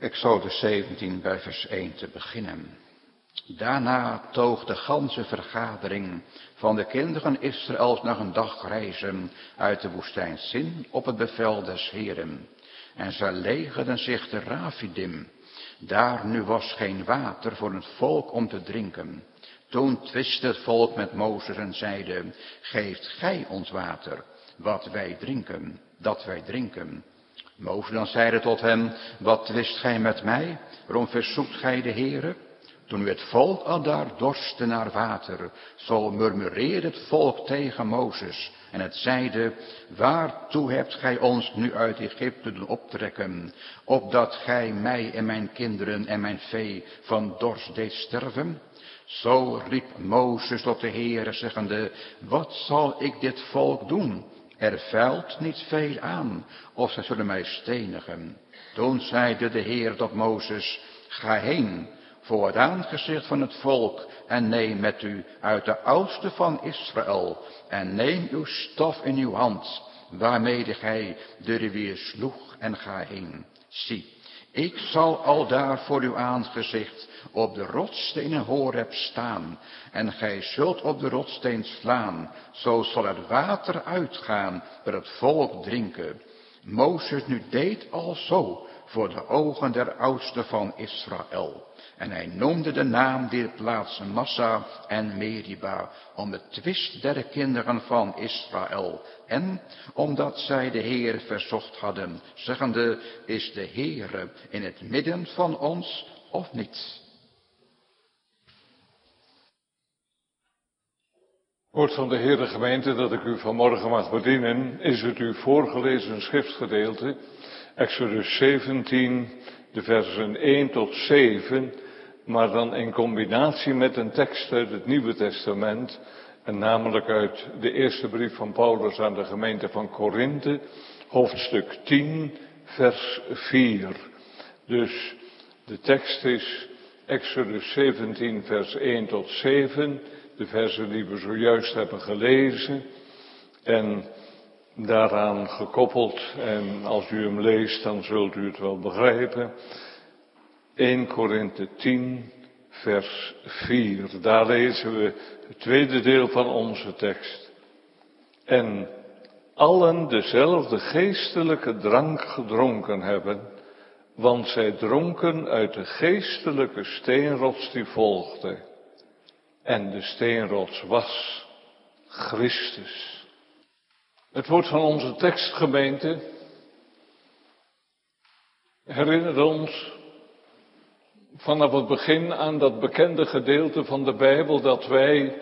Exodus 17 bij vers 1 te beginnen. Daarna toog de ganse vergadering van de kinderen Israëls nog een dag reizen uit de woestijn Sin op het bevel des Heren. En zij legerden zich te Rafidim. Daar nu was geen water voor het volk om te drinken. Toen twistte het volk met Mozes en zeide, geeft gij ons water, wat wij drinken, dat wij drinken. Mozes dan zeide tot hem, wat twist gij met mij? Waarom verzoekt gij de Heere? Toen u het volk al daar dorste naar water, zo murmureerde het volk tegen Mozes. En het zeide, waartoe hebt gij ons nu uit Egypte doen optrekken, opdat gij mij en mijn kinderen en mijn vee van dorst deed sterven? Zo riep Mozes tot de Heere, zeggende, wat zal ik dit volk doen? Er valt niet veel aan, of zij zullen mij stenigen. Toen zeide de Heer tot Mozes, ga heen voor het aangezicht van het volk en neem met u uit de oudste van Israël en neem uw staf in uw hand, waarmede gij de rivier sloeg en ga heen. Zie, ik zal al daar voor uw aangezicht op de rotssteen in Horeb staan, en gij zult op de rotsteen slaan, zo zal het water uitgaan, dat het volk drinken. Mozes nu deed al zo voor de ogen der oudsten van Israël. En hij noemde de naam der plaatsen Massa en Meriba, om de twist der kinderen van Israël. En omdat zij de Heer verzocht hadden, zeggende, is de Heere in het midden van ons of niet? Woord van de Heere gemeente dat ik u vanmorgen mag bedienen, is het u voorgelezen schriftgedeelte, Exodus 17, de versen 1 tot 7, maar dan in combinatie met een tekst uit het Nieuwe Testament, en namelijk uit de eerste brief van Paulus aan de gemeente van Korinthe, hoofdstuk 10, vers 4. Dus de tekst is Exodus 17, vers 1 tot 7, de versen die we zojuist hebben gelezen, en daaraan gekoppeld, en als u hem leest, dan zult u het wel begrijpen, 1 Korinthe 10, vers 4. Daar lezen we het tweede deel van onze tekst. En allen dezelfde geestelijke drank gedronken hebben, want zij dronken uit de geestelijke steenrots die volgde. En de steenrots was Christus. Het woord van onze tekstgemeente herinnert ons vanaf het begin aan dat bekende gedeelte van de Bijbel dat wij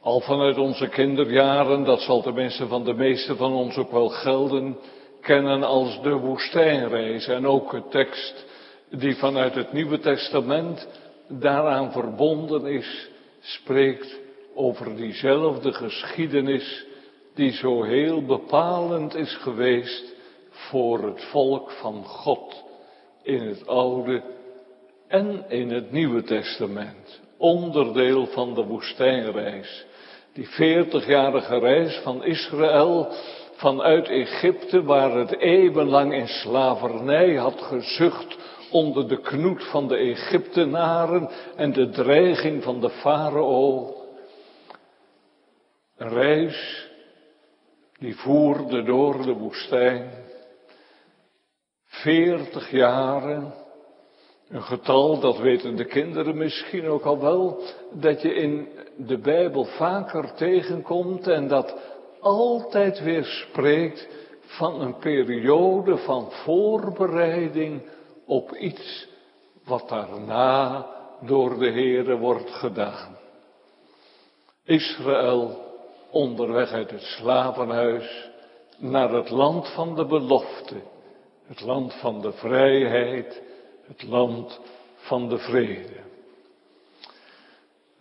al vanuit onze kinderjaren, dat zal tenminste van de meeste van ons ook wel gelden, kennen als de woestijnreis. En ook de tekst die vanuit het Nieuwe Testament daaraan verbonden is, spreekt over diezelfde geschiedenis die zo heel bepalend is geweest voor het volk van God in het Oude en in het Nieuwe Testament. Onderdeel van de woestijnreis. Die veertigjarige reis van Israël vanuit Egypte, waar het eeuwenlang in slavernij had gezucht onder de knoet van de Egyptenaren en de dreiging van de farao. Een reis die voerde door de woestijn. Veertig jaren een getal, dat weten de kinderen misschien ook al wel, dat je in de Bijbel vaker tegenkomt en dat altijd weer spreekt van een periode van voorbereiding op iets wat daarna door de Heere wordt gedaan. Israël onderweg uit het slavenhuis naar het land van de belofte, het land van de vrijheid, het land van de vrede.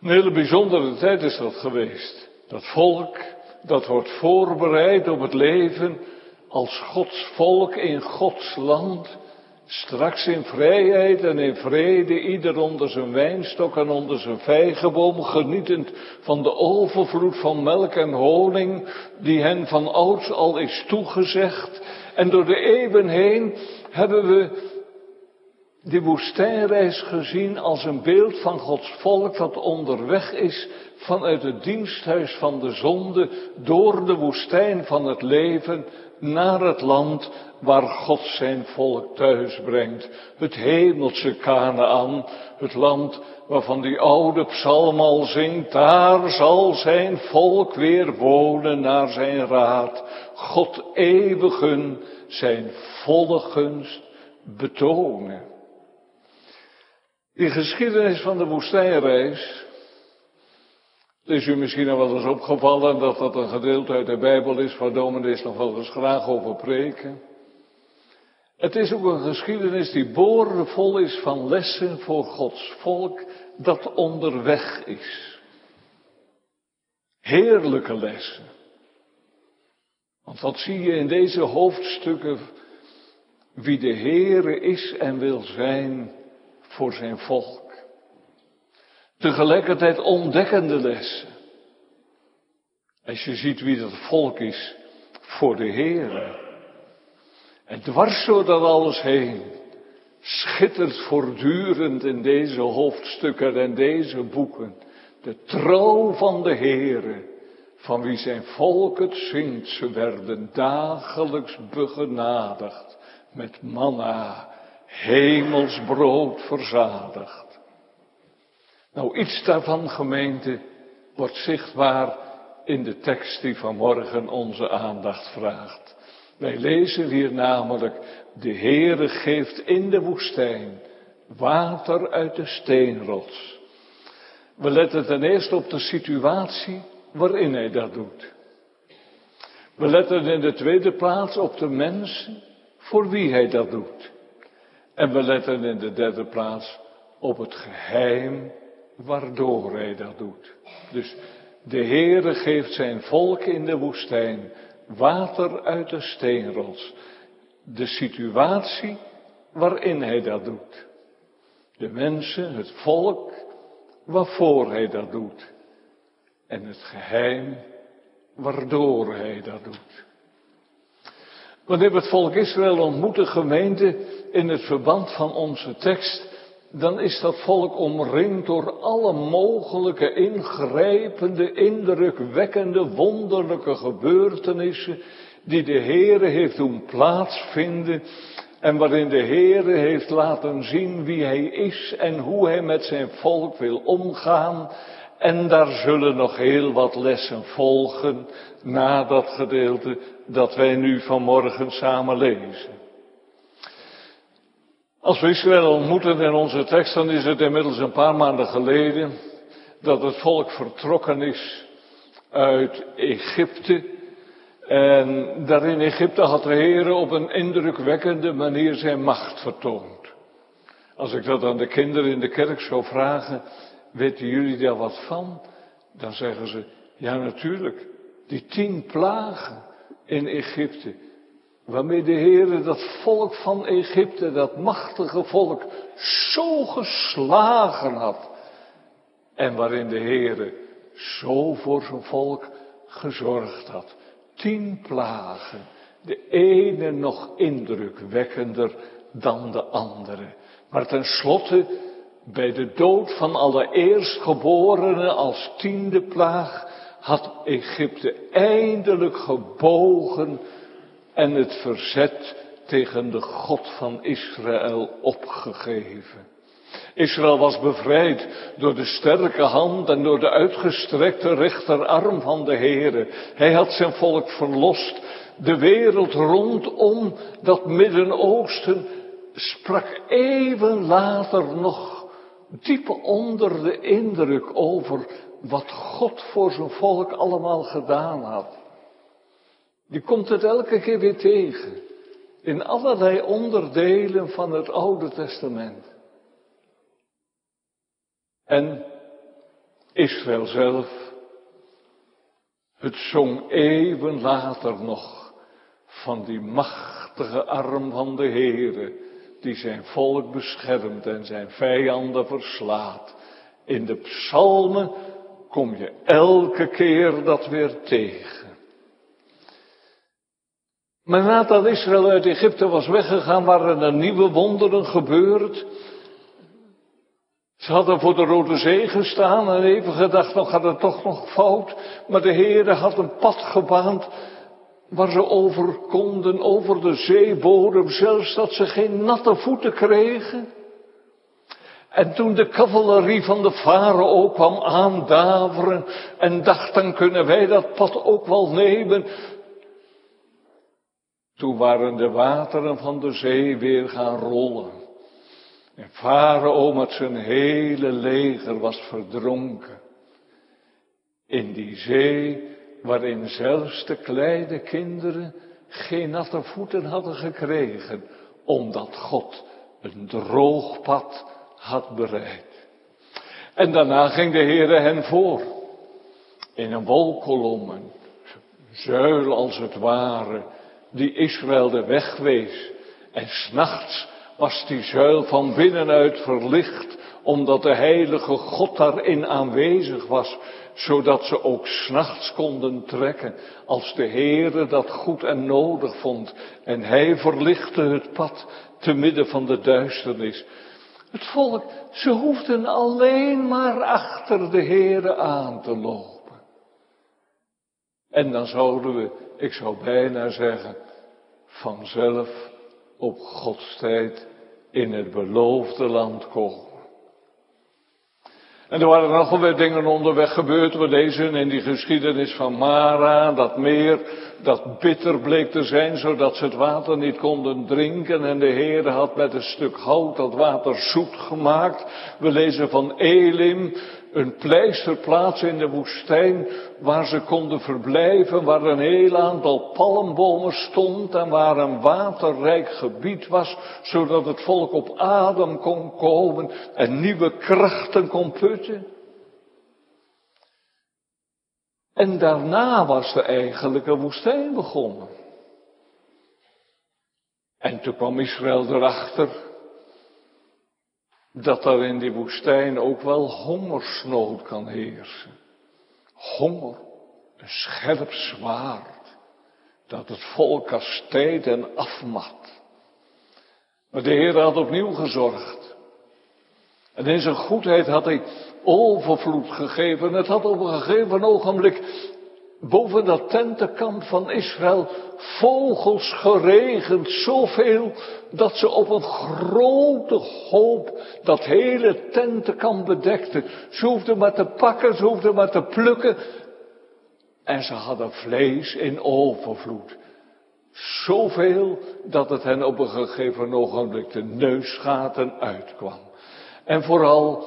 Een hele bijzondere tijd is dat geweest. Dat volk, dat wordt voorbereid op het leven als Gods volk in Gods land. Straks in vrijheid en in vrede, ieder onder zijn wijnstok en onder zijn vijgenboom, genietend van de overvloed van melk en honing, die hen van ouds al is toegezegd. En door de eeuwen heen hebben we de woestijnreis gezien als een beeld van Gods volk dat onderweg is vanuit het diensthuis van de zonde door de woestijn van het leven naar het land waar God zijn volk thuis brengt. Het hemelse Canaan, het land waarvan die oude psalm al zingt, daar zal zijn volk weer wonen naar zijn raad. God eeuwigen zijn volle gunst betonen. Die geschiedenis van de woestijnreis, is u misschien al wel eens opgevallen dat dat een gedeelte uit de Bijbel is waar dominees nog wel eens graag over preken. Het is ook een geschiedenis die boordevol is van lessen voor Gods volk dat onderweg is. Heerlijke lessen. Want wat zie je in deze hoofdstukken wie de Heere is en wil zijn voor zijn volk. Tegelijkertijd ontdekkende lessen. Als je ziet wie dat volk is voor de Heere. En dwars door dat alles heen schittert voortdurend in deze hoofdstukken en deze boeken de trouw van de Heere, van wie zijn volk het zingt. Ze werden dagelijks begenadigd met manna, hemelsbrood verzadigd. Nou, iets daarvan, gemeente, wordt zichtbaar in de tekst die vanmorgen onze aandacht vraagt. Wij lezen hier namelijk, de Heere geeft in de woestijn water uit de steenrots. We letten ten eerste op de situatie waarin hij dat doet. We letten in de tweede plaats op de mensen voor wie hij dat doet. En we letten in de derde plaats op het geheim waardoor hij dat doet. Dus de Heere geeft zijn volk in de woestijn water uit de steenrots. De situatie waarin hij dat doet. De mensen, het volk, waarvoor hij dat doet. En het geheim waardoor hij dat doet. Wanneer we het volk Israël ontmoeten, gemeente, in het verband van onze tekst, dan is dat volk omringd door alle mogelijke ingrijpende, indrukwekkende, wonderlijke gebeurtenissen die de Heere heeft doen plaatsvinden en waarin de Heere heeft laten zien wie Hij is en hoe Hij met zijn volk wil omgaan. En daar zullen nog heel wat lessen volgen na dat gedeelte dat wij nu vanmorgen samen lezen. Als we Israël ontmoeten in onze tekst, dan is het inmiddels een paar maanden geleden dat het volk vertrokken is uit Egypte. En daar in Egypte had de Heer op een indrukwekkende manier zijn macht vertoond. Als ik dat aan de kinderen in de kerk zou vragen, weten jullie daar wat van? Dan zeggen ze, ja natuurlijk, die tien plagen in Egypte. Waarmee de Heere dat volk van Egypte, dat machtige volk, zo geslagen had. En waarin de Heere zo voor zijn volk gezorgd had. Tien plagen. De ene nog indrukwekkender dan de andere. Maar tenslotte, bij de dood van alle eerstgeborenen als tiende plaag, had Egypte eindelijk gebogen en het verzet tegen de God van Israël opgegeven. Israël was bevrijd door de sterke hand en door de uitgestrekte rechterarm van de Heere. Hij had zijn volk verlost. De wereld rondom dat Midden-Oosten sprak even later nog diep onder de indruk over wat God voor zijn volk allemaal gedaan had. Je komt het elke keer weer tegen. In allerlei onderdelen van het Oude Testament. En Israël zelf, het zong even later nog van die machtige arm van de Heere, die zijn volk beschermt en zijn vijanden verslaat. In de psalmen kom je elke keer dat weer tegen. Maar nadat Israël uit Egypte was weggegaan, waren er nieuwe wonderen gebeurd. Ze hadden voor de Rode Zee gestaan en even gedacht, nog gaat het toch nog fout. Maar de Heere had een pad gebaand waar ze over konden, over de zeebodem, zelfs dat ze geen natte voeten kregen. En toen de cavalerie van de farao kwam aandaveren en dacht, dan kunnen wij dat pad ook wel nemen. Toen waren de wateren van de zee weer gaan rollen. En farao met zijn hele leger was verdronken. In die zee waarin zelfs de kleine kinderen geen natte voeten hadden gekregen, omdat God een droog pad had bereid. En daarna ging de Heere hen voor. In een wolkolom, een zuil als het ware, die Israël de weg wees. En s'nachts was die zuil van binnenuit verlicht, omdat de heilige God daarin aanwezig was, zodat ze ook s'nachts konden trekken, als de Heere dat goed en nodig vond. En hij verlichtte het pad te midden van de duisternis. Het volk, ze hoefden alleen maar achter de Heere aan te lopen. En dan zouden we, ik zou bijna zeggen, vanzelf op Gods tijd in het beloofde land komen. En er waren nogal weer dingen onderweg gebeurd. We lezen in die geschiedenis van Mara, dat meer, dat bitter bleek te zijn, zodat ze het water niet konden drinken. En de Heer had met een stuk hout dat water zoet gemaakt. We lezen van Elim, een pleisterplaats in de woestijn waar ze konden verblijven, waar een heel aantal palmbomen stond en waar een waterrijk gebied was, zodat het volk op adem kon komen en nieuwe krachten kon putten. En daarna was de eigenlijke woestijn begonnen. En toen kwam Israël erachter dat er in die woestijn ook wel hongersnood kan heersen. Honger, een scherp zwaard, dat het volk kastijdt en afmat. Maar de Heer had opnieuw gezorgd. En in zijn goedheid had hij overvloed gegeven. Het had op een gegeven ogenblik boven dat tentenkamp van Israël vogels geregend, zoveel dat ze op een grote hoop dat hele tentenkamp bedekten. Ze hoefden maar te pakken, ze hoefden maar te plukken. En ze hadden vlees in overvloed. Zoveel dat het hen op een gegeven ogenblik de neusgaten uitkwam. En vooral,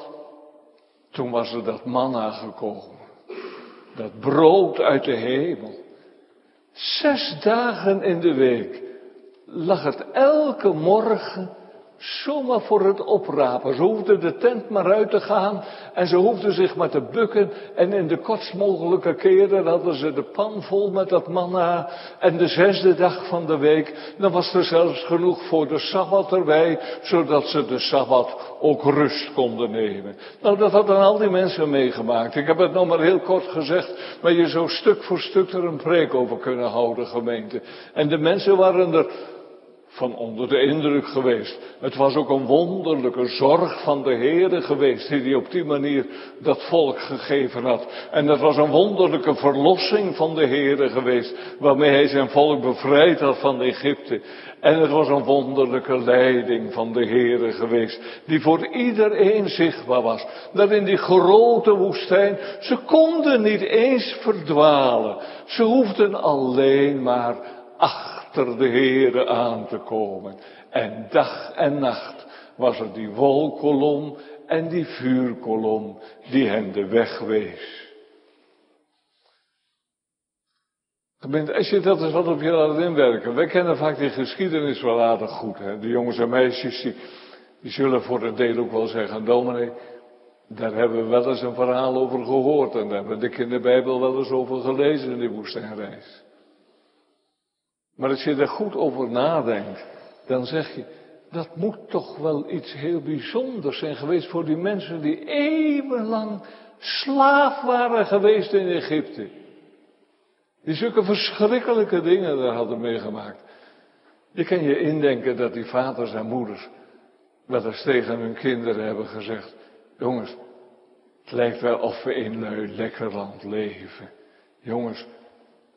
toen was er dat manna gekomen. Dat brood uit de hemel. Zes dagen in de week lag het elke morgen zomaar voor het oprapen. Ze hoefden de tent maar uit te gaan en ze hoefden zich maar te bukken. En in de kortst mogelijke keren hadden ze de pan vol met dat manna. En de zesde dag van de week, dan was er zelfs genoeg voor de Sabbat erbij, zodat ze de Sabbat ook rust konden nemen. Nou, dat hadden al die mensen meegemaakt. Ik heb het nog maar heel kort gezegd, maar je zou stuk voor stuk er een preek over kunnen houden, gemeente. En de mensen waren er van onder de indruk geweest. Het was ook een wonderlijke zorg van de Heere geweest, die hij op die manier dat volk gegeven had. En het was een wonderlijke verlossing van de Heere geweest, waarmee hij zijn volk bevrijd had van Egypte. En het was een wonderlijke leiding van de Heere geweest, die voor iedereen zichtbaar was. Dat in die grote woestijn, ze konden niet eens verdwalen. Ze hoefden alleen maar achter achter de Heere aan te komen. En dag en nacht was er die wolkolom en die vuurkolom die hen de weg wees. als je dat eens wat op je laat inwerken. Wij kennen vaak die geschiedenis wel aardig goed. Hè? De jongens en meisjes die, die zullen voor een deel ook wel zeggen, dominee, daar hebben we wel eens een verhaal over gehoord. En daar hebben we de Bijbel wel eens over gelezen in die woestijnreis. Maar als je er goed over nadenkt, dan zeg je, dat moet toch wel iets heel bijzonders zijn geweest voor die mensen die eeuwenlang slaaf waren geweest in Egypte. Die zulke verschrikkelijke dingen daar hadden meegemaakt. Je kan je indenken dat die vaders en moeders wel eens tegen hun kinderen hebben gezegd, jongens, het lijkt wel of we in een lekker land leven. Jongens,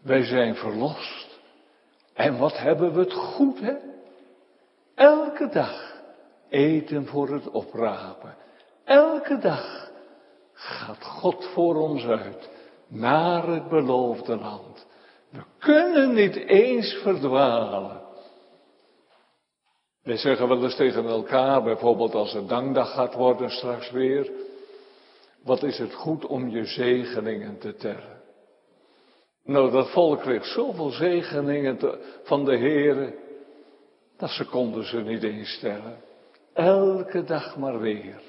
wij zijn verlost. En wat hebben we het goed, hè? Elke dag eten voor het oprapen. Elke dag gaat God voor ons uit naar het beloofde land. We kunnen niet eens verdwalen. Wij zeggen wel eens tegen elkaar, bijvoorbeeld als het dankdag gaat worden straks weer, wat is het goed om je zegeningen te tellen. Nou, dat volk kreeg zoveel zegeningen van de Heere, dat ze konden ze niet eens tellen. Elke dag maar weer.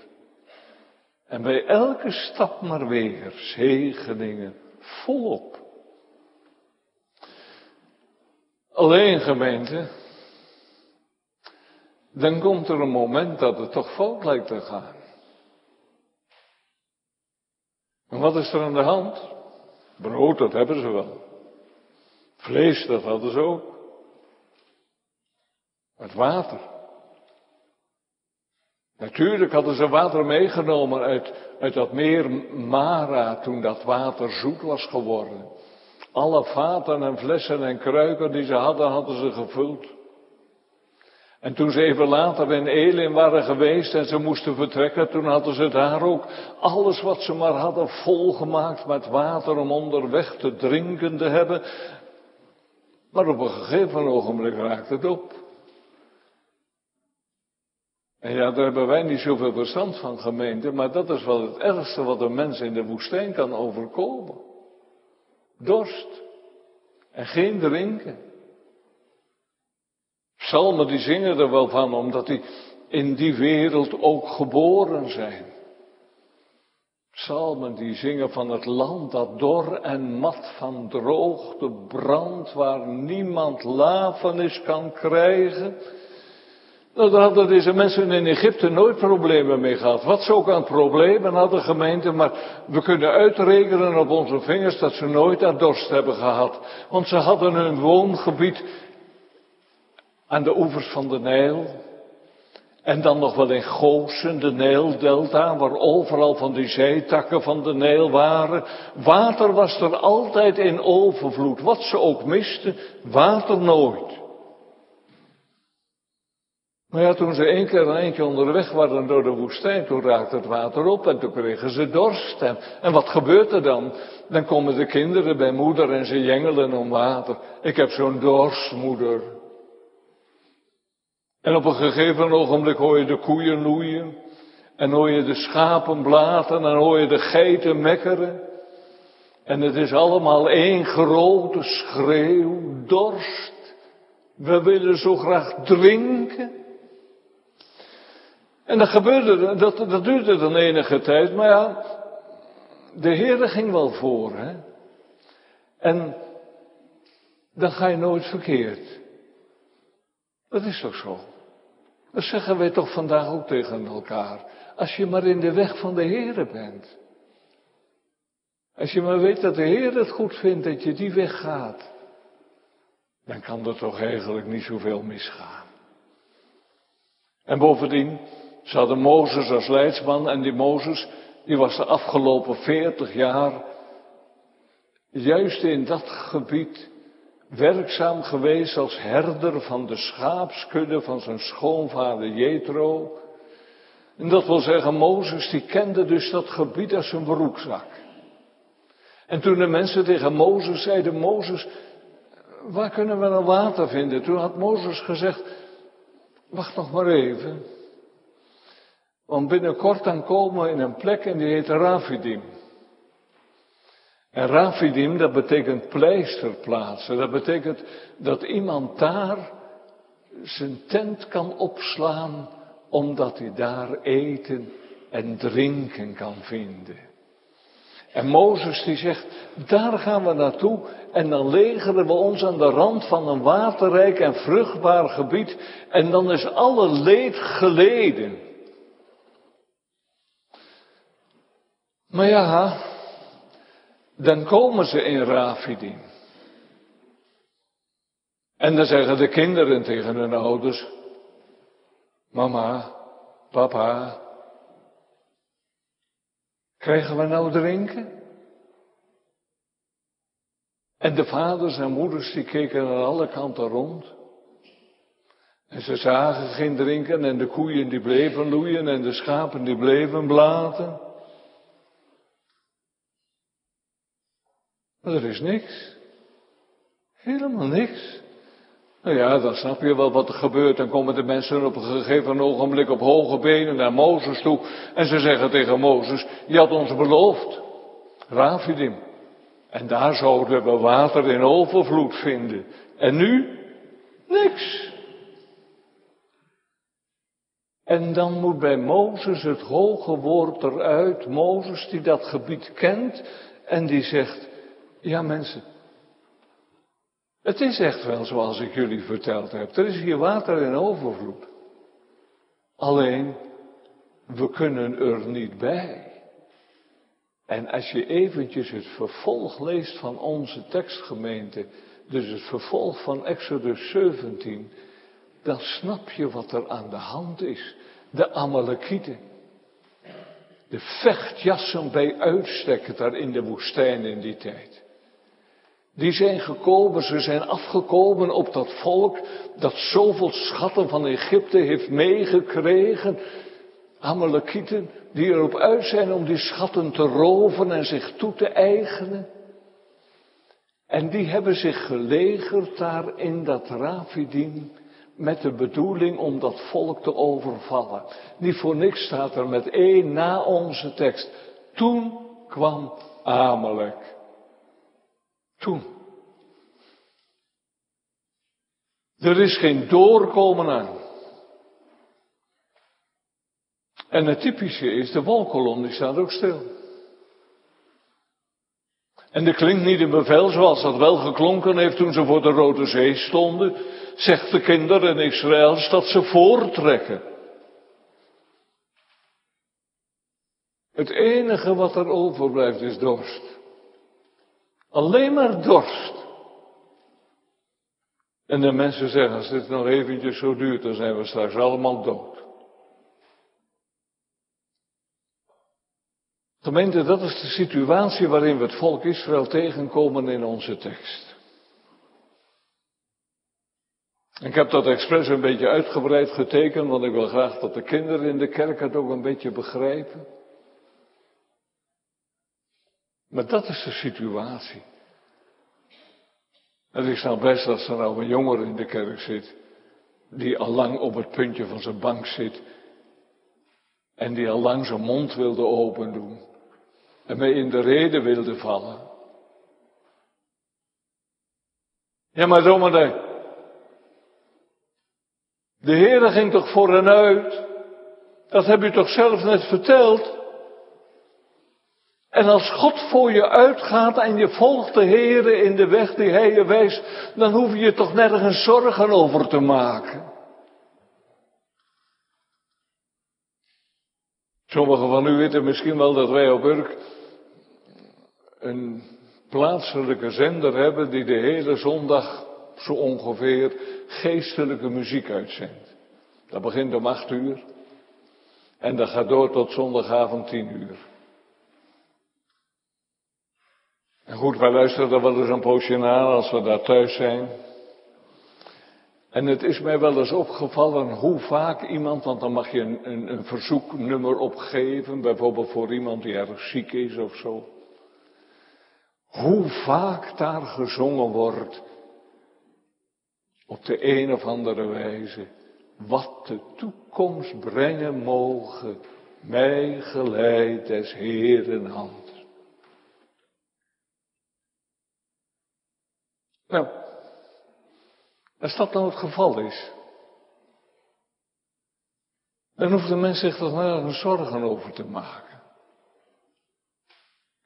En bij elke stap maar weer zegeningen volop. Alleen gemeente, dan komt er een moment dat het toch fout lijkt te gaan. En wat is er aan de hand? Brood, dat hebben ze wel. Vlees, dat hadden ze ook. Het water. Natuurlijk hadden ze water meegenomen uit, uit dat meer Mara toen dat water zoet was geworden. Alle vaten en flessen en kruiken die ze hadden, hadden ze gevuld. En toen ze even later in Elim waren geweest en ze moesten vertrekken, toen hadden ze daar ook alles wat ze maar hadden volgemaakt met water om onderweg te drinken te hebben. Maar op een gegeven ogenblik raakte het op. En ja, daar hebben wij niet zoveel verstand van gemeente, maar dat is wel het ergste wat een mens in de woestijn kan overkomen. Dorst. En geen drinken. Psalmen die zingen er wel van, omdat die in die wereld ook geboren zijn. Psalmen die zingen van het land dat dor en mat van droogte brandt, waar niemand lafenis kan krijgen. Nou, daar hadden deze mensen in Egypte nooit problemen mee gehad. Wat ze ook aan problemen hadden gemeente, maar we kunnen uitrekenen op onze vingers dat ze nooit aan dorst hebben gehad. Want ze hadden hun woongebied aan de oevers van de Nijl. En dan nog wel in Goosen, de Nijldelta, waar overal van die zijtakken van de Nijl waren. Water was er altijd in overvloed. Wat ze ook misten, water nooit. Maar ja, toen ze één keer een eentje onderweg waren door de woestijn, toen raakte het water op en toen kregen ze dorst. En, en wat gebeurt er dan? Dan komen de kinderen bij moeder en ze jengelen om water. Ik heb zo'n dorst, moeder. En op een gegeven ogenblik hoor je de koeien loeien. En hoor je de schapen blaten en hoor je de geiten mekkeren. En het is allemaal één grote schreeuw, dorst. We willen zo graag drinken. En dat gebeurde, dat, dat duurde dan enige tijd, maar ja, de Heer ging wel voor, hè. En dan ga je nooit verkeerd. Dat is toch zo? Dat zeggen wij toch vandaag ook tegen elkaar. Als je maar in de weg van de Heer bent. Als je maar weet dat de Heer het goed vindt dat je die weg gaat. Dan kan er toch eigenlijk niet zoveel misgaan. En bovendien, ze hadden Mozes als leidsman en die Mozes, die was de afgelopen veertig jaar juist in dat gebied werkzaam geweest als herder van de schaapskudde van zijn schoonvader Jethro. En dat wil zeggen, Mozes die kende dus dat gebied als zijn broekzak. En toen de mensen tegen Mozes zeiden, Mozes, waar kunnen we nou water vinden? Toen had Mozes gezegd, wacht nog maar even. Want binnenkort dan komen we in een plek en die heet Rafidim. En Rafidim, dat betekent pleisterplaatsen. Dat betekent dat iemand daar zijn tent kan opslaan, omdat hij daar eten en drinken kan vinden. En Mozes die zegt, daar gaan we naartoe en dan legeren we ons aan de rand van een waterrijk en vruchtbaar gebied en dan is alle leed geleden. Maar ja, dan komen ze in Rafidim. En dan zeggen de kinderen tegen hun ouders, mama, papa, krijgen we nou drinken? En de vaders en moeders die keken aan alle kanten rond. En ze zagen geen drinken en de koeien die bleven loeien en de schapen die bleven blaten. Er is niks. Helemaal niks. Nou ja, dan snap je wel wat er gebeurt. Dan komen de mensen op een gegeven ogenblik op hoge benen naar Mozes toe. En ze zeggen tegen Mozes, je had ons beloofd. Rafidim. En daar zouden we water in overvloed vinden. En nu? Niks. En dan moet bij Mozes het hoge woord eruit. Mozes die dat gebied kent en die zegt, ja mensen, het is echt wel zoals ik jullie verteld heb. Er is hier water in overvloed. Alleen, we kunnen er niet bij. En als je eventjes het vervolg leest van onze tekstgemeente, dus het vervolg van Exodus 17, dan snap je wat er aan de hand is. De Amalekieten. De vechtjassen bij uitstek daar in de woestijn in die tijd. Die zijn gekomen, ze zijn afgekomen op dat volk dat zoveel schatten van Egypte heeft meegekregen. Amalekieten die erop uit zijn om die schatten te roven en zich toe te eigenen. En die hebben zich gelegerd daar in dat Rafidim met de bedoeling om dat volk te overvallen. Niet voor niks staat er met één na onze tekst. Toen kwam Amalek. Toen. Er is geen doorkomen aan. En het typische is, de wolkolom die staat ook stil. En er klinkt niet een bevel zoals dat wel geklonken heeft toen ze voor de Rode Zee stonden, zegt de kinderen Israëls dat ze voortrekken. Het enige wat er overblijft is dorst. Alleen maar dorst. En de mensen zeggen, als dit nog eventjes zo duurt, dan zijn we straks allemaal dood. Gemeente, dat is de situatie waarin we het volk Israël tegenkomen in onze tekst. Ik heb dat expres een beetje uitgebreid getekend, want ik wil graag dat de kinderen in de kerk het ook een beetje begrijpen. Maar dat is de situatie. En ik snap best als er nou een jongere in de kerk zit, die al lang op het puntje van zijn bank zit, en die al lang zijn mond wilde open doen, en mij in de reden wilde vallen. Ja, maar dominee, de Heere ging toch voor hen uit? Dat heb je toch zelf net verteld? En als God voor je uitgaat en je volgt de Heere in de weg die Hij je wijst, dan hoef je je toch nergens zorgen over te maken. Sommigen van u weten misschien wel dat wij op Urk een plaatselijke zender hebben die de hele zondag zo ongeveer geestelijke muziek uitzendt. Dat begint om acht uur en dat gaat door tot zondagavond tien uur. En goed, wij luisteren er wel eens een poosje naar als we daar thuis zijn. En het is mij wel eens opgevallen hoe vaak iemand, want dan mag je een, een, een verzoeknummer opgeven, bijvoorbeeld voor iemand die erg ziek is of zo. Hoe vaak daar gezongen wordt op de een of andere wijze. Wat de toekomst brengen mogen, mij geleid des Heeren hand. Nou, als dat nou het geval is, dan hoeft de mens zich toch nergens zorgen over te maken.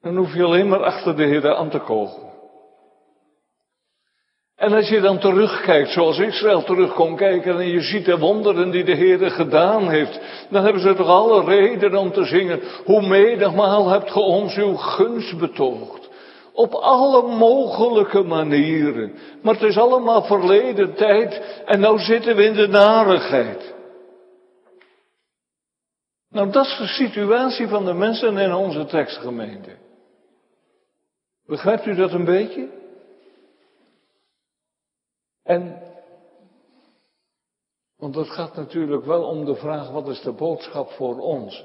Dan hoef je alleen maar achter de Heer aan te komen. En als je dan terugkijkt, zoals Israël terug kon kijken en je ziet de wonderen die de Heer gedaan heeft, dan hebben ze toch alle reden om te zingen, hoe menigmaal hebt ge ons uw gunst betoogd. Op alle mogelijke manieren. Maar het is allemaal verleden tijd en nou zitten we in de narigheid. Nou, dat is de situatie van de mensen in onze tekstgemeente. Begrijpt u dat een beetje? En, want het gaat natuurlijk wel om de vraag, wat is de boodschap voor ons?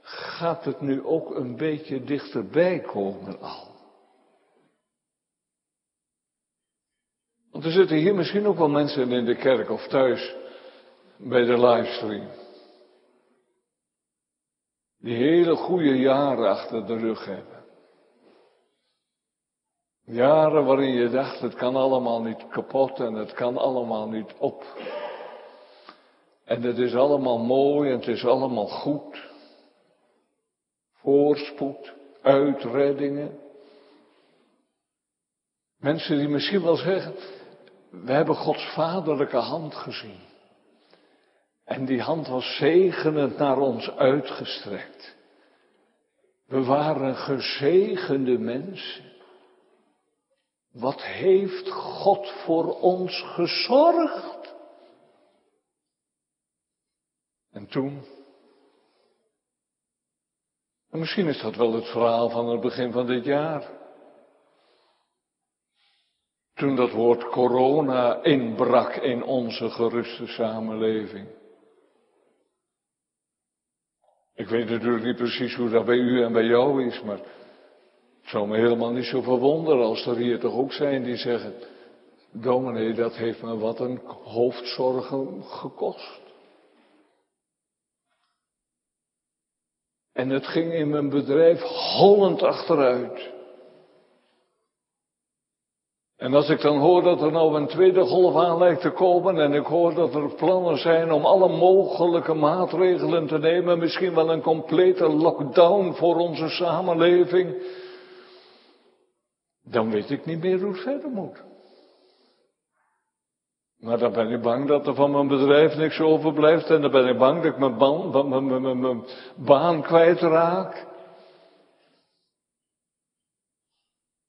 Gaat het nu ook een beetje dichterbij komen al? Want er zitten hier misschien ook wel mensen in de kerk of thuis bij de livestream. Die hele goede jaren achter de rug hebben. Jaren waarin je dacht, het kan allemaal niet kapot en het kan allemaal niet op. En het is allemaal mooi en het is allemaal goed. Voorspoed, uitreddingen. Mensen die misschien wel zeggen, we hebben Gods vaderlijke hand gezien. En die hand was zegenend naar ons uitgestrekt. We waren gezegende mensen. Wat heeft God voor ons gezorgd? En toen. En misschien is dat wel het verhaal van het begin van dit jaar. Toen dat woord corona inbrak in onze geruste samenleving. Ik weet natuurlijk niet precies hoe dat bij u en bij jou is, maar het zou me helemaal niet zo verwonderen als er hier toch ook zijn die zeggen, dominee, dat heeft me wat een hoofdzorgen gekost. En het ging in mijn bedrijf hollend achteruit. En als ik dan hoor dat er nou een tweede golf aan lijkt te komen en ik hoor dat er plannen zijn om alle mogelijke maatregelen te nemen, misschien wel een complete lockdown voor onze samenleving, dan weet ik niet meer hoe het verder moet. Maar dan ben ik bang dat er van mijn bedrijf niks overblijft en dan ben ik bang dat ik mijn baan, mijn, mijn, mijn, baan kwijtraak.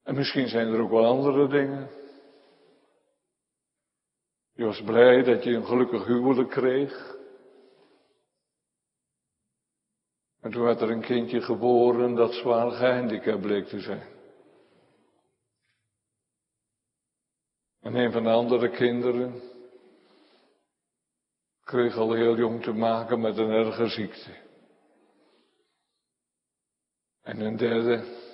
En misschien zijn er ook wel andere dingen. Je was blij dat je een gelukkig huwelijk kreeg. En toen werd er een kindje geboren dat zwaar gehandicapt bleek te zijn. En een van de andere kinderen kreeg al heel jong te maken met een erge ziekte. En een derde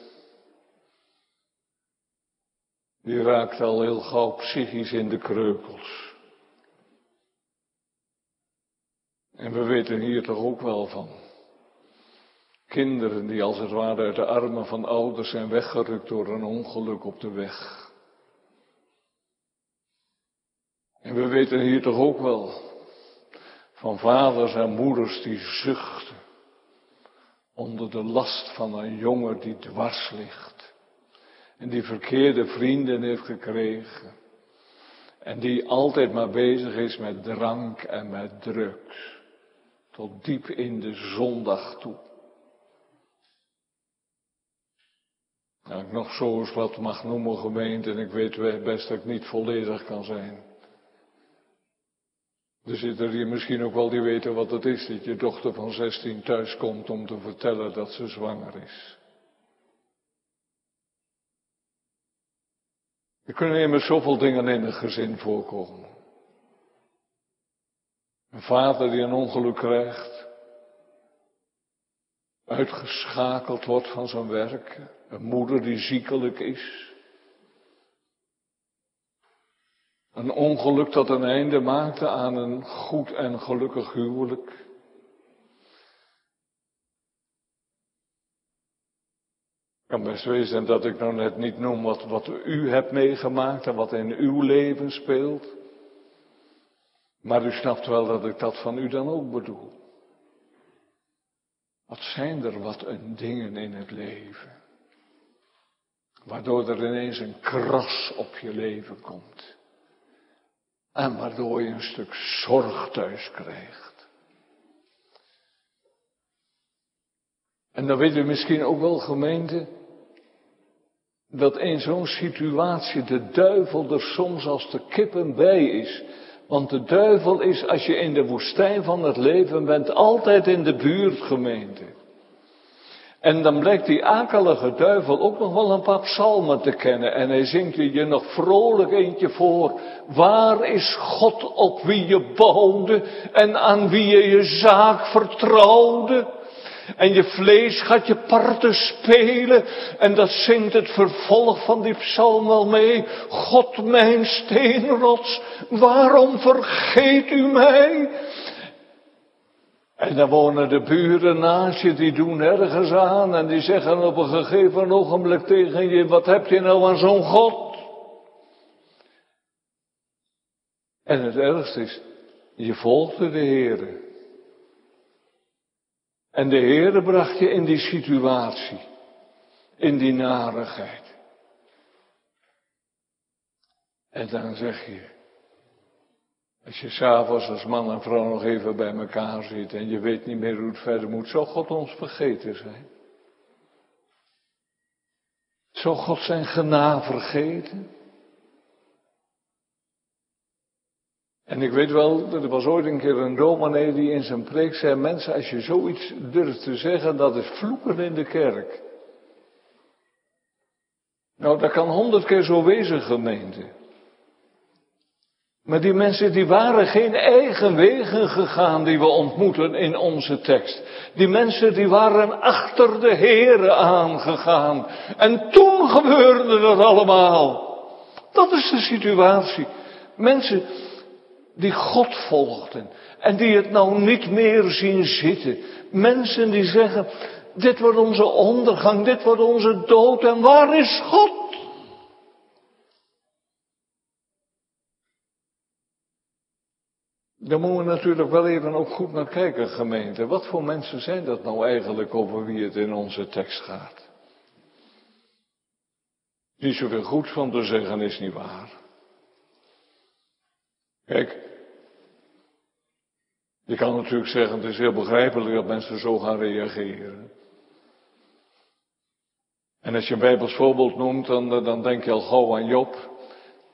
Die raakt al heel gauw psychisch in de kreukels. En we weten hier toch ook wel van. Kinderen die als het ware uit de armen van ouders zijn weggerukt door een ongeluk op de weg. En we weten hier toch ook wel van vaders en moeders die zuchten onder de last van een jongen die dwars ligt en die verkeerde vrienden heeft gekregen. En die altijd maar bezig is met drank en met drugs. Tot diep in de zondag toe. Nou, ik nog zo eens wat mag noemen gemeente en ik weet best dat ik niet volledig kan zijn. Er zitten hier misschien ook wel die weten wat het is dat je dochter van 16 thuis komt om te vertellen dat ze zwanger is. Er kunnen immers zoveel dingen in een gezin voorkomen. Een vader die een ongeluk krijgt, uitgeschakeld wordt van zijn werk, een moeder die ziekelijk is, een ongeluk dat een einde maakte aan een goed en gelukkig huwelijk. Kan best wezen dat ik nou net niet noem wat, wat u hebt meegemaakt en wat in uw leven speelt. Maar u snapt wel dat ik dat van u dan ook bedoel. Wat zijn er wat een dingen in het leven. Waardoor er ineens een kras op je leven komt. En waardoor je een stuk zorg thuis krijgt. En dan weet u misschien ook wel gemeente, dat in zo'n situatie de duivel er soms als de kippen bij is. Want de duivel is, als je in de woestijn van het leven bent, altijd in de buurtgemeente. En dan blijkt die akelige duivel ook nog wel een paar psalmen te kennen. En hij zingt je nog vrolijk eentje voor. Waar is God op wie je bouwde en aan wie je je zaak vertrouwde? En je vlees gaat je parten spelen. En dat zingt het vervolg van die psalm wel mee. God mijn steenrots, waarom vergeet u mij? En dan wonen de buren naast je, die doen ergens aan en die zeggen op een gegeven ogenblik tegen je, wat heb je nou aan zo'n God? En het ergste is, je volgde de Heere. En de Heere bracht je in die situatie, in die narigheid. En dan zeg je, als je s'avonds als man en vrouw nog even bij elkaar zit en je weet niet meer hoe het verder moet, zou God ons vergeten zijn? Zou God zijn gena vergeten? En ik weet wel, er was ooit een keer een dominee die in zijn preek zei, mensen, als je zoiets durft te zeggen, dat is vloeken in de kerk. Nou, dat kan honderd keer zo wezen, gemeente. Maar die mensen die waren geen eigen wegen gegaan die we ontmoeten in onze tekst. Die mensen die waren achter de Here aangegaan. En toen gebeurde dat allemaal. Dat is de situatie. Mensen die God volgden en die het nou niet meer zien zitten. Mensen die zeggen, dit wordt onze ondergang, dit wordt onze dood en waar is God? Daar moeten we natuurlijk wel even ook goed naar kijken, gemeente. Wat voor mensen zijn dat nou eigenlijk over wie het in onze tekst gaat? Niet zoveel goed van te zeggen is niet waar. Kijk, je kan natuurlijk zeggen, het is heel begrijpelijk dat mensen zo gaan reageren. En als je een Bijbels voorbeeld noemt, dan, dan denk je al gauw aan Job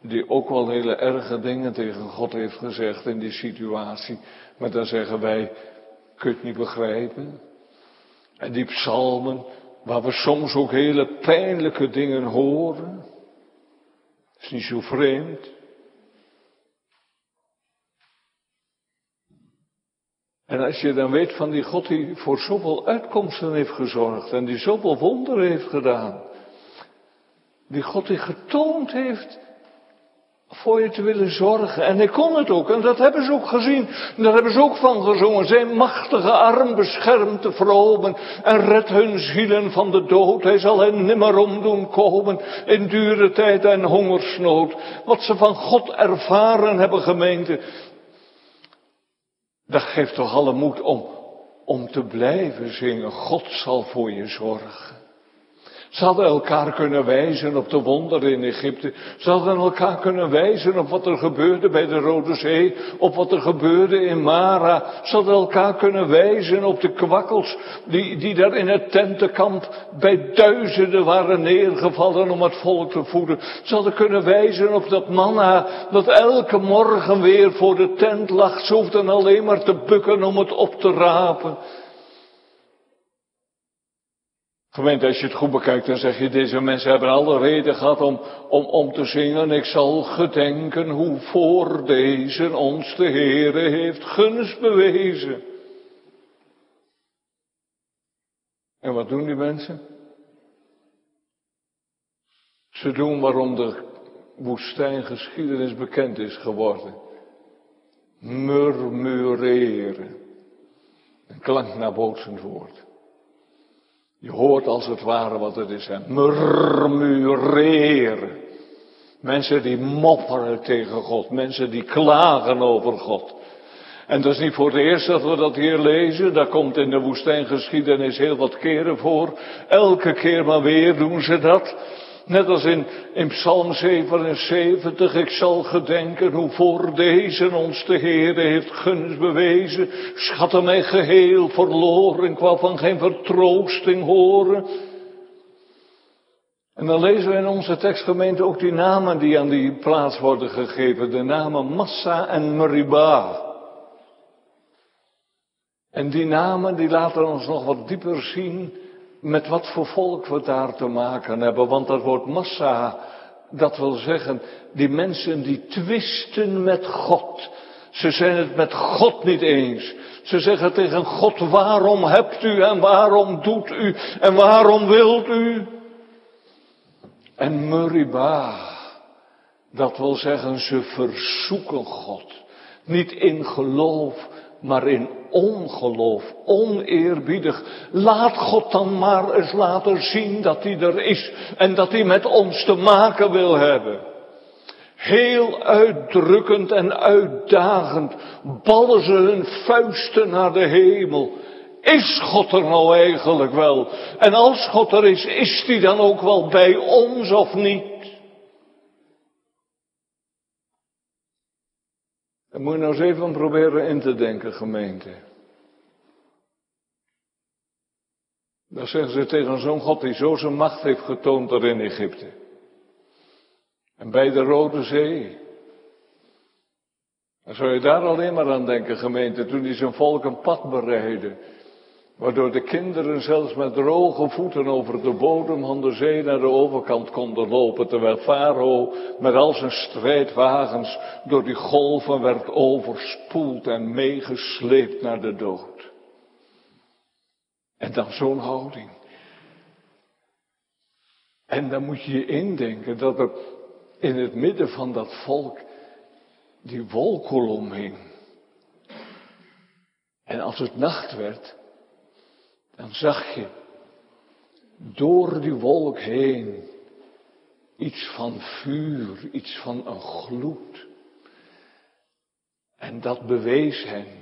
die ook wel hele erge dingen tegen God heeft gezegd in die situatie. Maar dan zeggen wij, kun je niet begrijpen? En die psalmen, waar we soms ook hele pijnlijke dingen horen, is niet zo vreemd. En als je dan weet van die God die voor zoveel uitkomsten heeft gezorgd en die zoveel wonderen heeft gedaan, die God die getoond heeft voor je te willen zorgen. En hij kon het ook. En dat hebben ze ook gezien. En daar hebben ze ook van gezongen. Zijn machtige arm beschermt de vromen. En redt hun zielen van de dood. Hij zal hen nimmer om doen komen. In dure tijd en hongersnood. Wat ze van God ervaren hebben gemeente. Dat geeft toch alle moed om, om te blijven zingen. God zal voor je zorgen. Ze hadden elkaar kunnen wijzen op de wonderen in Egypte. Ze hadden elkaar kunnen wijzen op wat er gebeurde bij de Rode Zee, op wat er gebeurde in Mara. Ze hadden elkaar kunnen wijzen op de kwakkels die, die daar in het tentenkamp bij duizenden waren neergevallen om het volk te voeden. Ze hadden kunnen wijzen op dat manna dat elke morgen weer voor de tent lag. Ze hoefden alleen maar te bukken om het op te rapen. Gemeente, als je het goed bekijkt, dan zeg je, deze mensen hebben alle reden gehad om, om, om te zingen. Ik zal gedenken hoe voor deze ons de Heere heeft gunst bewezen. En wat doen die mensen? Ze doen waarom de woestijngeschiedenis bekend is geworden. Murmureren. Een klanknabootsend woord. Je hoort als het ware wat het is. Hè? Murmureren. Mensen die mopperen tegen God. Mensen die klagen over God. En dat is niet voor het eerst dat we dat hier lezen. Dat komt in de woestijngeschiedenis heel wat keren voor. Elke keer maar weer doen ze dat. Net als in, Psalm 77, ik zal gedenken hoe voor deze ons de Heer heeft gunst bewezen. Schatte mij geheel verloren, wou van geen vertroosting horen. En dan lezen we in onze tekstgemeente ook die namen die aan die plaats worden gegeven. De namen Massa en Meribah. En die namen die laten ons nog wat dieper zien met wat voor volk we daar te maken hebben. Want dat woord massa, dat wil zeggen, die mensen die twisten met God. Ze zijn het met God niet eens. Ze zeggen tegen God, waarom hebt u en waarom doet u en waarom wilt u? En Muriba, dat wil zeggen, ze verzoeken God. Niet in geloof, maar in ongeloof, oneerbiedig. Laat God dan maar eens laten zien dat hij er is en dat hij met ons te maken wil hebben. Heel uitdrukkend en uitdagend ballen ze hun vuisten naar de hemel. Is God er nou eigenlijk wel? En als God er is, is hij dan ook wel bij ons of niet? Dan moet je nou eens even proberen in te denken, gemeente. Dan zeggen ze tegen zo'n God die zo zijn macht heeft getoond er in Egypte. En bij de Rode Zee. Dan zou je daar alleen maar aan denken, gemeente, toen hij zijn volk een pad bereidde. Waardoor de kinderen zelfs met droge voeten over de bodem van de zee naar de overkant konden lopen. Terwijl Farao met al zijn strijdwagens door die golven werd overspoeld en meegesleept naar de dood. En dan zo'n houding. En dan moet je je indenken dat er in het midden van dat volk die wolkolom hing. En als het nacht werd, dan zag je door die wolk heen iets van vuur, iets van een gloed. En dat bewees hen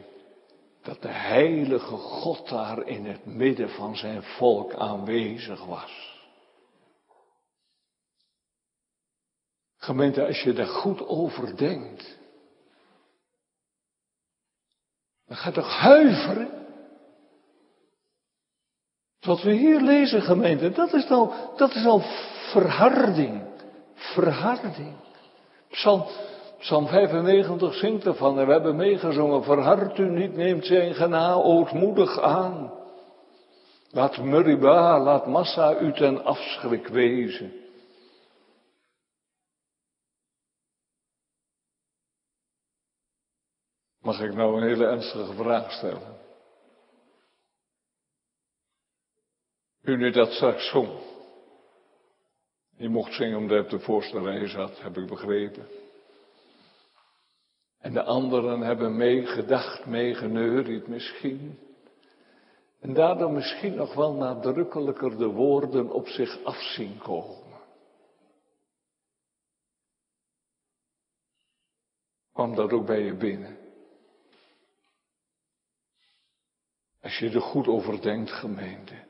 dat de heilige God daar in het midden van zijn volk aanwezig was. Gemeente, als je daar goed over denkt, dan gaat toch huiveren. Wat we hier lezen, gemeente, dat is al, dat is al verharding. Verharding. Psalm, Psalm 95 zingt ervan en we hebben meegezongen. Verhard u niet, neemt zijn gena ootmoedig aan. Laat Muriba, laat Massa u ten afschrik wezen. Mag ik nou een hele ernstige vraag stellen? U nu dat straks zong. Je mocht zingen omdat je op de voorste rij zat, heb ik begrepen. En de anderen hebben meegedacht, meegeneuried misschien. En daardoor misschien nog wel nadrukkelijker de woorden op zich af zien komen. Kwam dat ook bij je binnen? Als je er goed over denkt, gemeente.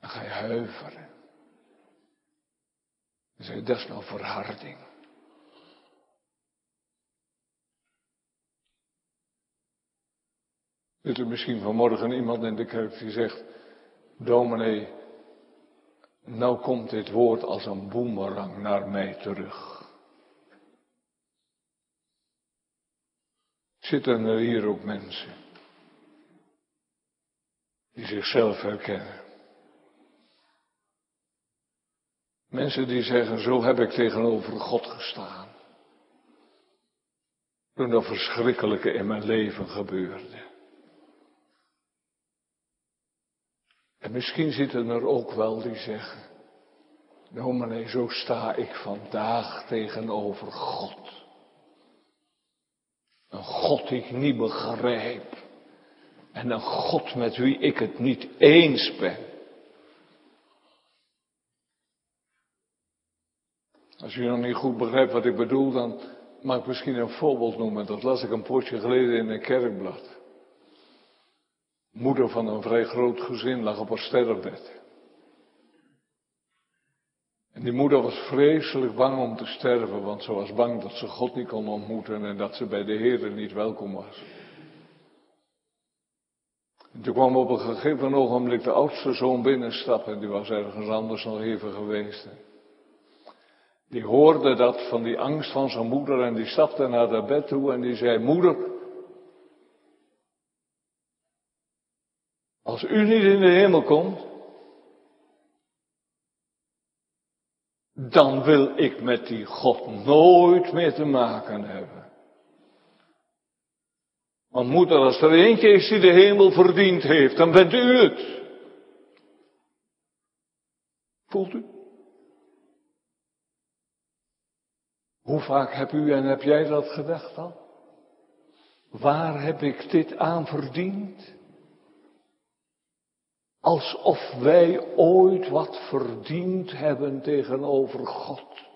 Dan ga je huiveren. Dan zeg je, dat nou verharding. Is er misschien vanmorgen iemand in de kerk die zegt, dominee, nou komt dit woord als een boemerang naar mij terug. Zitten er hier ook mensen die zichzelf herkennen? Mensen die zeggen, zo heb ik tegenover God gestaan. Toen dat verschrikkelijke in mijn leven gebeurde. En misschien zitten er ook wel die zeggen, nou meneer, zo sta ik vandaag tegenover God. Een God die ik niet begrijp. En een God met wie ik het niet eens ben. Als u nog niet goed begrijpt wat ik bedoel, dan mag ik misschien een voorbeeld noemen. Dat las ik een poosje geleden in een kerkblad. Moeder van een vrij groot gezin lag op haar sterfbed. En die moeder was vreselijk bang om te sterven, want ze was bang dat ze God niet kon ontmoeten en dat ze bij de Heer niet welkom was. En toen kwam op een gegeven ogenblik de oudste zoon binnenstappen. Die was ergens anders nog even geweest. Die hoorde dat van die angst van zijn moeder en die stapte naar de bed toe en die zei, moeder, als u niet in de hemel komt, dan wil ik met die God nooit meer te maken hebben. Want moeder, als er eentje is die de hemel verdiend heeft, dan bent u het. Voelt u? Hoe vaak heb u en heb jij dat gedacht dan? Waar heb ik dit aan verdiend? Alsof wij ooit wat verdiend hebben tegenover God.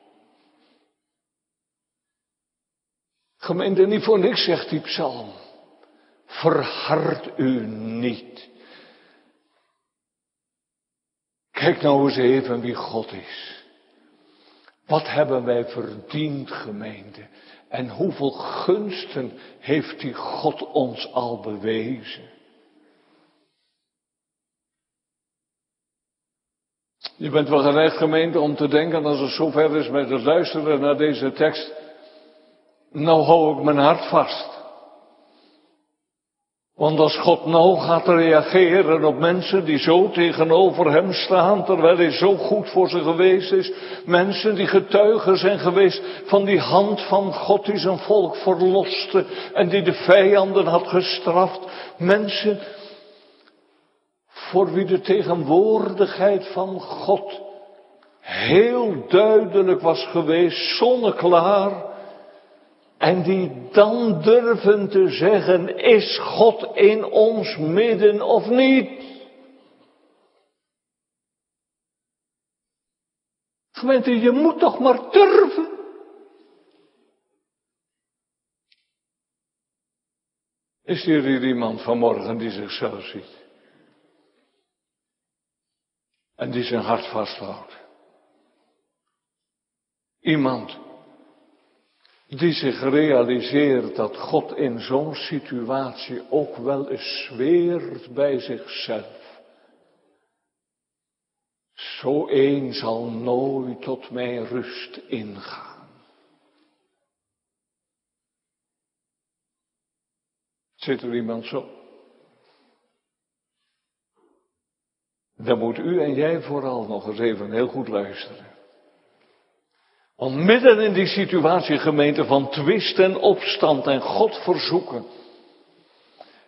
Gemeente, niet voor niks zegt die psalm. Verhard u niet. Kijk nou eens even wie God is. Wat hebben wij verdiend, gemeente? En hoeveel gunsten heeft die God ons al bewezen? Je bent wel gerecht, gemeente, om te denken als het zover is met het luisteren naar deze tekst. Nou hou ik mijn hart vast. Want als God nou gaat reageren op mensen die zo tegenover hem staan, terwijl hij zo goed voor ze geweest is, mensen die getuigen zijn geweest van die hand van God die zijn volk verloste en die de vijanden had gestraft, mensen voor wie de tegenwoordigheid van God heel duidelijk was geweest, zonneklaar, en die dan durven te zeggen, is God in ons midden of niet? Gemeente, je moet toch maar durven. Is hier hier iemand vanmorgen die zichzelf ziet? En die zijn hart vasthoudt. Iemand die zich realiseert dat God in zo'n situatie ook wel eens zweert bij zichzelf. Zo een zal nooit tot mijn rust ingaan. Zit er iemand zo? Dan moet u en jij vooral nog eens even heel goed luisteren. Want midden in die situatie, gemeente, van twist en opstand en God verzoeken.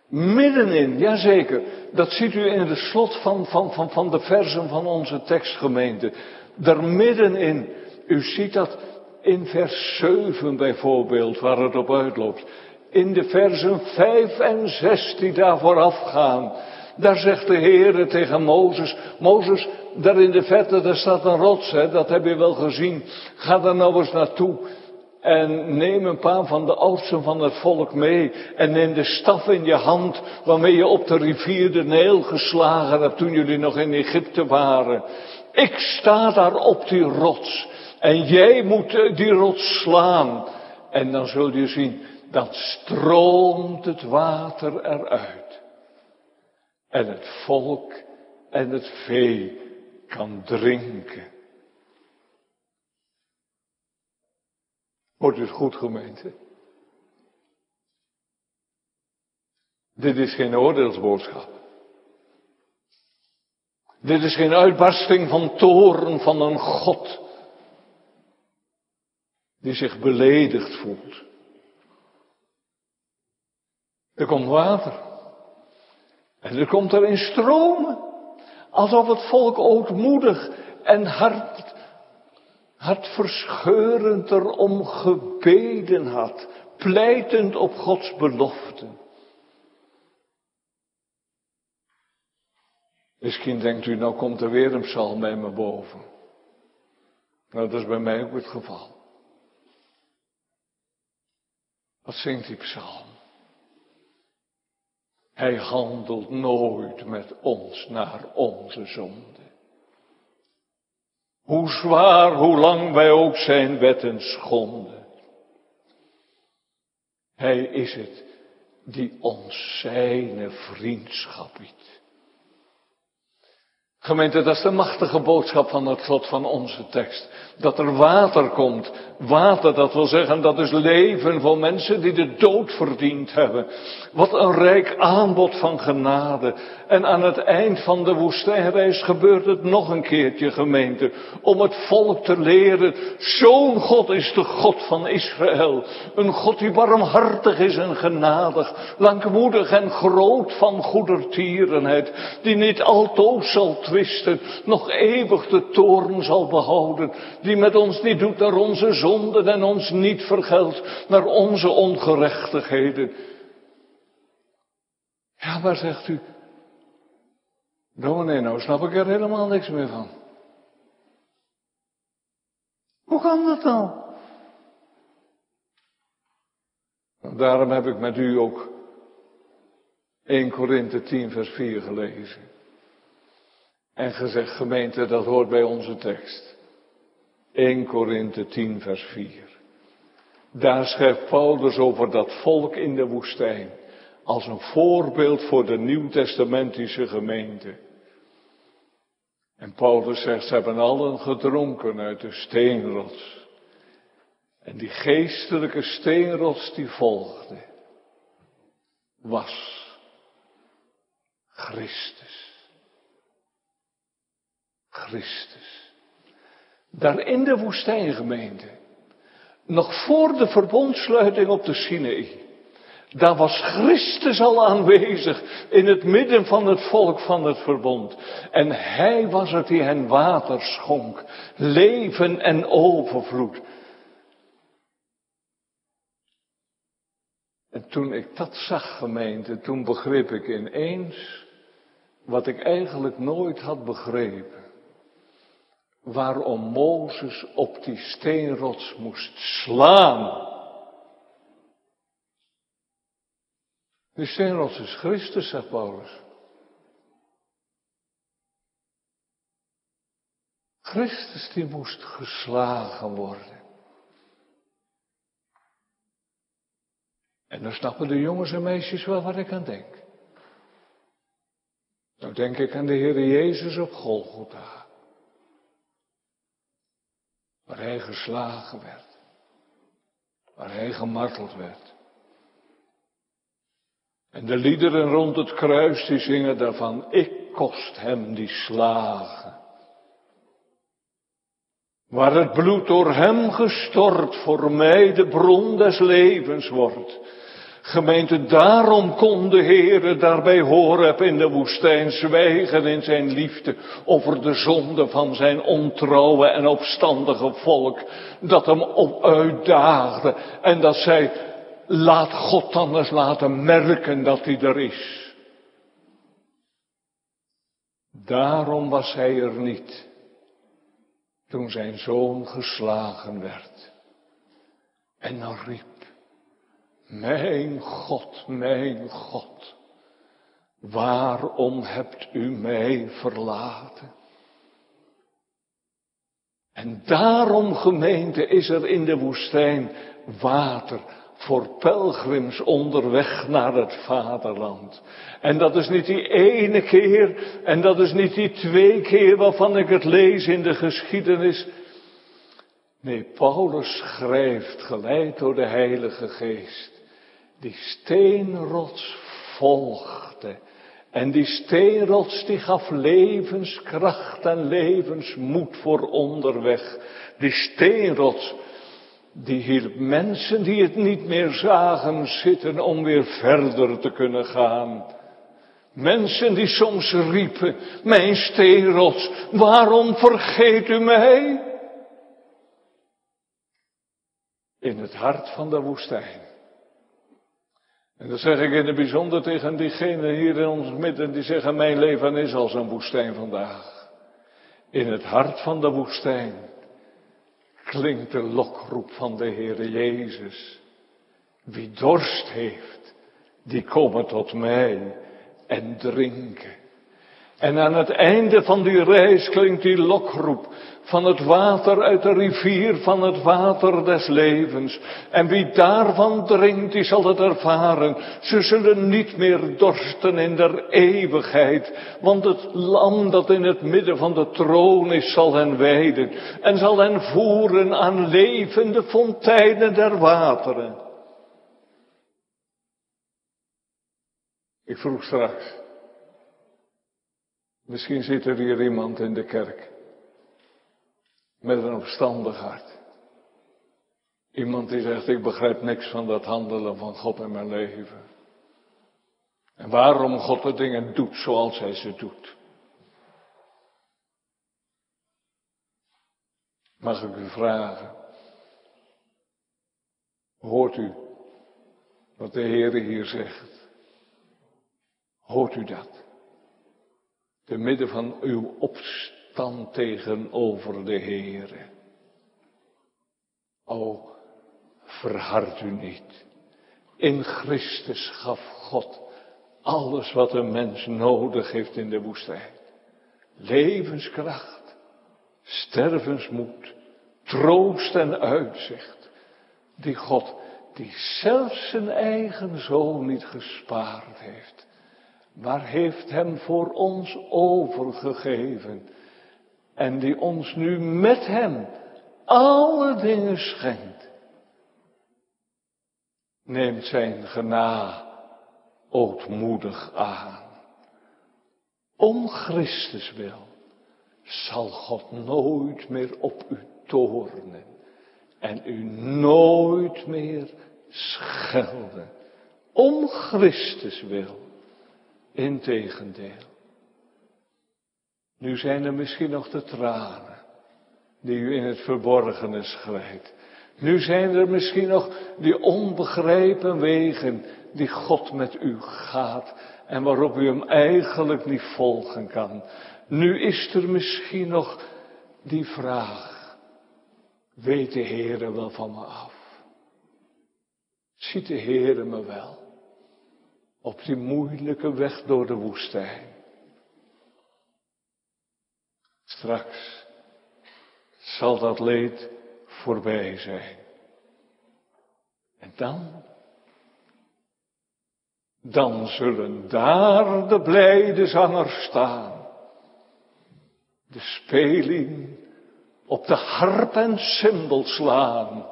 Middenin, jazeker, dat ziet u in de slot van, van, van, van de versen van onze tekstgemeente. Daar middenin, u ziet dat in vers 7 bijvoorbeeld, waar het op uitloopt. In de versen 5 en 6 die daar vooraf gaan. Daar zegt de Heer tegen Mozes, Mozes, daar in de verte, daar staat een rots, hè, dat heb je wel gezien. Ga daar nou eens naartoe. En neem een paar van de oudsten van het volk mee. En neem de staf in je hand waarmee je op de rivier de Neel geslagen hebt toen jullie nog in Egypte waren. Ik sta daar op die rots. En jij moet die rots slaan. En dan zul je zien, dan stroomt het water eruit. En het volk en het vee kan drinken. Wordt het goed gemeente? Dit is geen oordeelsboodschap. Dit is geen uitbarsting van toren van een God die zich beledigd voelt. Er komt water. En er komt er in stromen. Alsof het volk ootmoedig en hart, hartverscheurend erom gebeden had. Pleitend op Gods belofte. Misschien denkt u, nou komt er weer een psalm bij me boven. Nou, dat is bij mij ook het geval. Wat zingt die psalm? Hij handelt nooit met ons naar onze zonde. Hoe zwaar, hoe lang wij ook zijn wetten schonden. Hij is het die ons zijn vriendschap biedt. Gemeente, dat is de machtige boodschap van het slot van onze tekst. Dat er water komt. Water, dat wil zeggen, dat is leven voor mensen die de dood verdiend hebben. Wat een rijk aanbod van genade. En aan het eind van de woestijnreis gebeurt het nog een keertje, gemeente. Om het volk te leren, zo'n God is de God van Israël. Een God die barmhartig is en genadig. Langmoedig en groot van goedertierenheid. Die niet altoos zal twisten, nog eeuwig de toorn zal behouden die met ons niet doet naar onze zonden en ons niet vergeldt naar onze ongerechtigheden. Ja, maar zegt u, dominee, nou snap ik er helemaal niks meer van. Hoe kan dat nou? Daarom heb ik met u ook 1 Korinthe 10 vers 4 gelezen. En gezegd, gemeente, dat hoort bij onze tekst. 1 Korinthe 10 vers 4. Daar schrijft Paulus over dat volk in de woestijn. Als een voorbeeld voor de nieuwtestamentische gemeente. En Paulus zegt, ze hebben allen gedronken uit de steenrots. En die geestelijke steenrots die volgde, was Christus. Christus. Daar in de woestijngemeente. Nog voor de verbondsluiting op de Sinaï. Daar was Christus al aanwezig in het midden van het volk van het verbond. En hij was het die hen water schonk, leven en overvloed. En toen ik dat zag, gemeente, toen begreep ik ineens wat ik eigenlijk nooit had begrepen waarom Mozes op die steenrots moest slaan. Die steenrots is Christus, zegt Paulus. Christus die moest geslagen worden. En dan snappen de jongens en meisjes wel wat ik aan denk. Nou denk ik aan de Heer Jezus op Golgotha waar hij geslagen werd, waar hij gemarteld werd. En de liederen rond het kruis die zingen daarvan, ik kost hem die slagen. Waar het bloed door hem gestort voor mij de bron des levens wordt. Gemeente, daarom kon de Heere daarbij Horeb in de woestijn zwijgen in zijn liefde over de zonde van zijn ontrouwe en opstandige volk, dat hem op uitdaagde en dat zij, laat God dan eens laten merken dat hij er is. Daarom was hij er niet toen zijn zoon geslagen werd. En dan riep mijn God, mijn God, waarom hebt u mij verlaten? En daarom, gemeente, is er in de woestijn water voor pelgrims onderweg naar het vaderland. En dat is niet die ene keer en dat is niet die twee keer waarvan ik het lees in de geschiedenis. Nee, Paulus schrijft, geleid door de Heilige Geest, die steenrots volgde. En die steenrots die gaf levenskracht en levensmoed voor onderweg. Die steenrots die hielp mensen die het niet meer zagen zitten om weer verder te kunnen gaan. Mensen die soms riepen, mijn steenrots, waarom vergeet u mij? In het hart van de woestijn en dat zeg ik in het bijzonder tegen diegenen hier in ons midden die zeggen mijn leven is als een woestijn vandaag. In het hart van de woestijn klinkt de lokroep van de Heere Jezus. Wie dorst heeft, die komen tot mij en drinken. En aan het einde van die reis klinkt die lokroep van het water uit de rivier, van het water des levens. En wie daarvan drinkt, die zal het ervaren. Ze zullen niet meer dorsten in der eeuwigheid, want het lam dat in het midden van de troon is, zal hen wijden en zal hen voeren aan levende fonteinen der wateren. Ik vroeg straks, misschien zit er hier iemand in de kerk met een opstandig hart. Iemand die zegt, ik begrijp niks van dat handelen van God in mijn leven. En waarom God de dingen doet zoals hij ze doet. Mag ik u vragen, hoort u wat de Heer hier zegt? Hoort u dat? Te midden van uw opstand tegenover de Heere. O, verhard u niet. In Christus gaf God alles wat een mens nodig heeft in de woestijn. Levenskracht, stervensmoed, troost en uitzicht. Die God, die zelfs zijn eigen zoon niet gespaard heeft, maar heeft hem voor ons overgegeven en die ons nu met hem alle dingen schenkt, neemt zijn gena ootmoedig aan. Om Christus wil zal God nooit meer op u toornen en u nooit meer schelden. Om Christus wil, integendeel. Nu zijn er misschien nog de tranen die u in het verborgene schrijft. Nu zijn er misschien nog die onbegrepen wegen die God met u gaat en waarop u hem eigenlijk niet volgen kan. Nu is er misschien nog die vraag, weet de Heere wel van me af? Ziet de Heere me wel op die moeilijke weg door de woestijn? Straks zal dat leed voorbij zijn. En dan? Dan zullen daar de blijde zangers staan. De speling op de harp en cymbal slaan.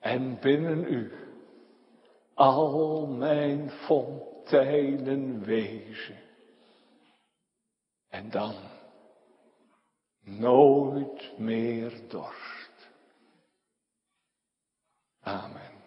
En binnen u al mijn fonteinen wezen. En dan nooit meer dorst. Amen.